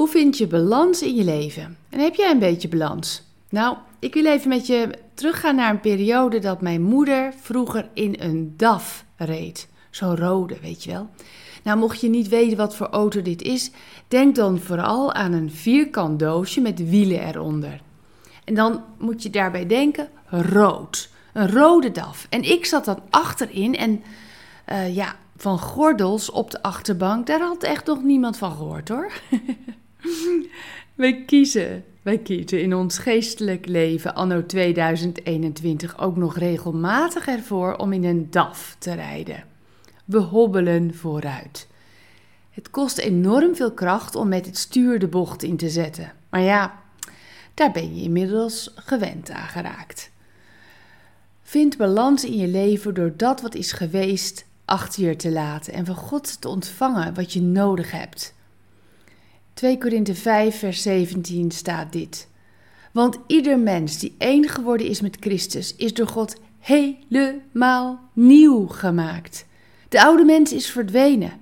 Hoe vind je balans in je leven? En heb jij een beetje balans? Nou, ik wil even met je teruggaan naar een periode dat mijn moeder vroeger in een DAF reed. Zo'n rode, weet je wel. Nou, mocht je niet weten wat voor auto dit is, denk dan vooral aan een vierkant doosje met wielen eronder. En dan moet je daarbij denken rood. Een rode DAF. En ik zat dan achterin en uh, ja, van gordels op de achterbank, daar had echt nog niemand van gehoord hoor. wij kiezen, wij kiezen in ons geestelijk leven anno 2021 ook nog regelmatig ervoor om in een DAF te rijden. We hobbelen vooruit. Het kost enorm veel kracht om met het stuur de bocht in te zetten. Maar ja, daar ben je inmiddels gewend aan geraakt. Vind balans in je leven door dat wat is geweest achter je te laten en van God te ontvangen wat je nodig hebt. 2 Korinthe 5, vers 17 staat dit. Want ieder mens die één geworden is met Christus, is door God helemaal nieuw gemaakt. De oude mens is verdwenen.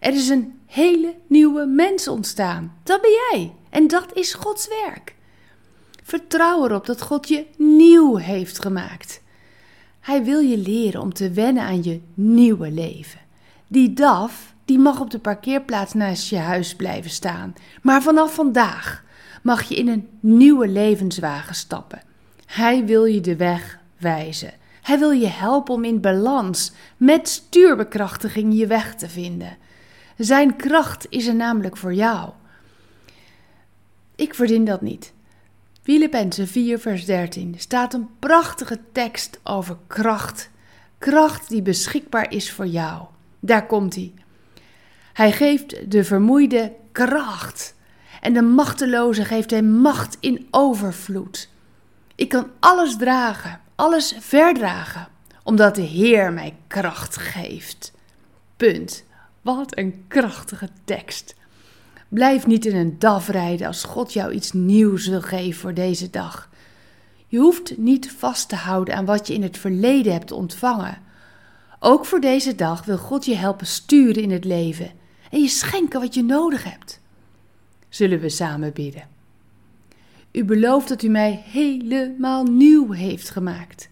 Er is een hele nieuwe mens ontstaan. Dat ben jij. En dat is Gods werk. Vertrouw erop dat God je nieuw heeft gemaakt. Hij wil je leren om te wennen aan je nieuwe leven. Die DAF, die mag op de parkeerplaats naast je huis blijven staan. Maar vanaf vandaag mag je in een nieuwe levenswagen stappen. Hij wil je de weg wijzen. Hij wil je helpen om in balans met stuurbekrachtiging je weg te vinden. Zijn kracht is er namelijk voor jou. Ik verdien dat niet. Filippenzen 4, vers 13 staat een prachtige tekst over kracht. Kracht die beschikbaar is voor jou. Daar komt hij. Hij geeft de vermoeide kracht. En de machteloze geeft hem macht in overvloed. Ik kan alles dragen, alles verdragen, omdat de Heer mij kracht geeft. Punt. Wat een krachtige tekst. Blijf niet in een DAF rijden als God jou iets nieuws wil geven voor deze dag. Je hoeft niet vast te houden aan wat je in het verleden hebt ontvangen. Ook voor deze dag wil God je helpen sturen in het leven en je schenken wat je nodig hebt. Zullen we samen bidden? U belooft dat u mij helemaal nieuw heeft gemaakt.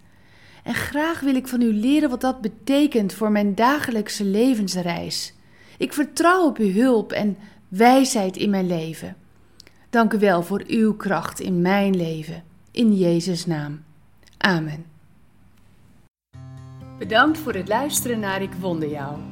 En graag wil ik van u leren wat dat betekent voor mijn dagelijkse levensreis. Ik vertrouw op uw hulp en wijsheid in mijn leven. Dank u wel voor uw kracht in mijn leven. In Jezus' naam. Amen. Bedankt voor het luisteren naar Ik Wonder Jou.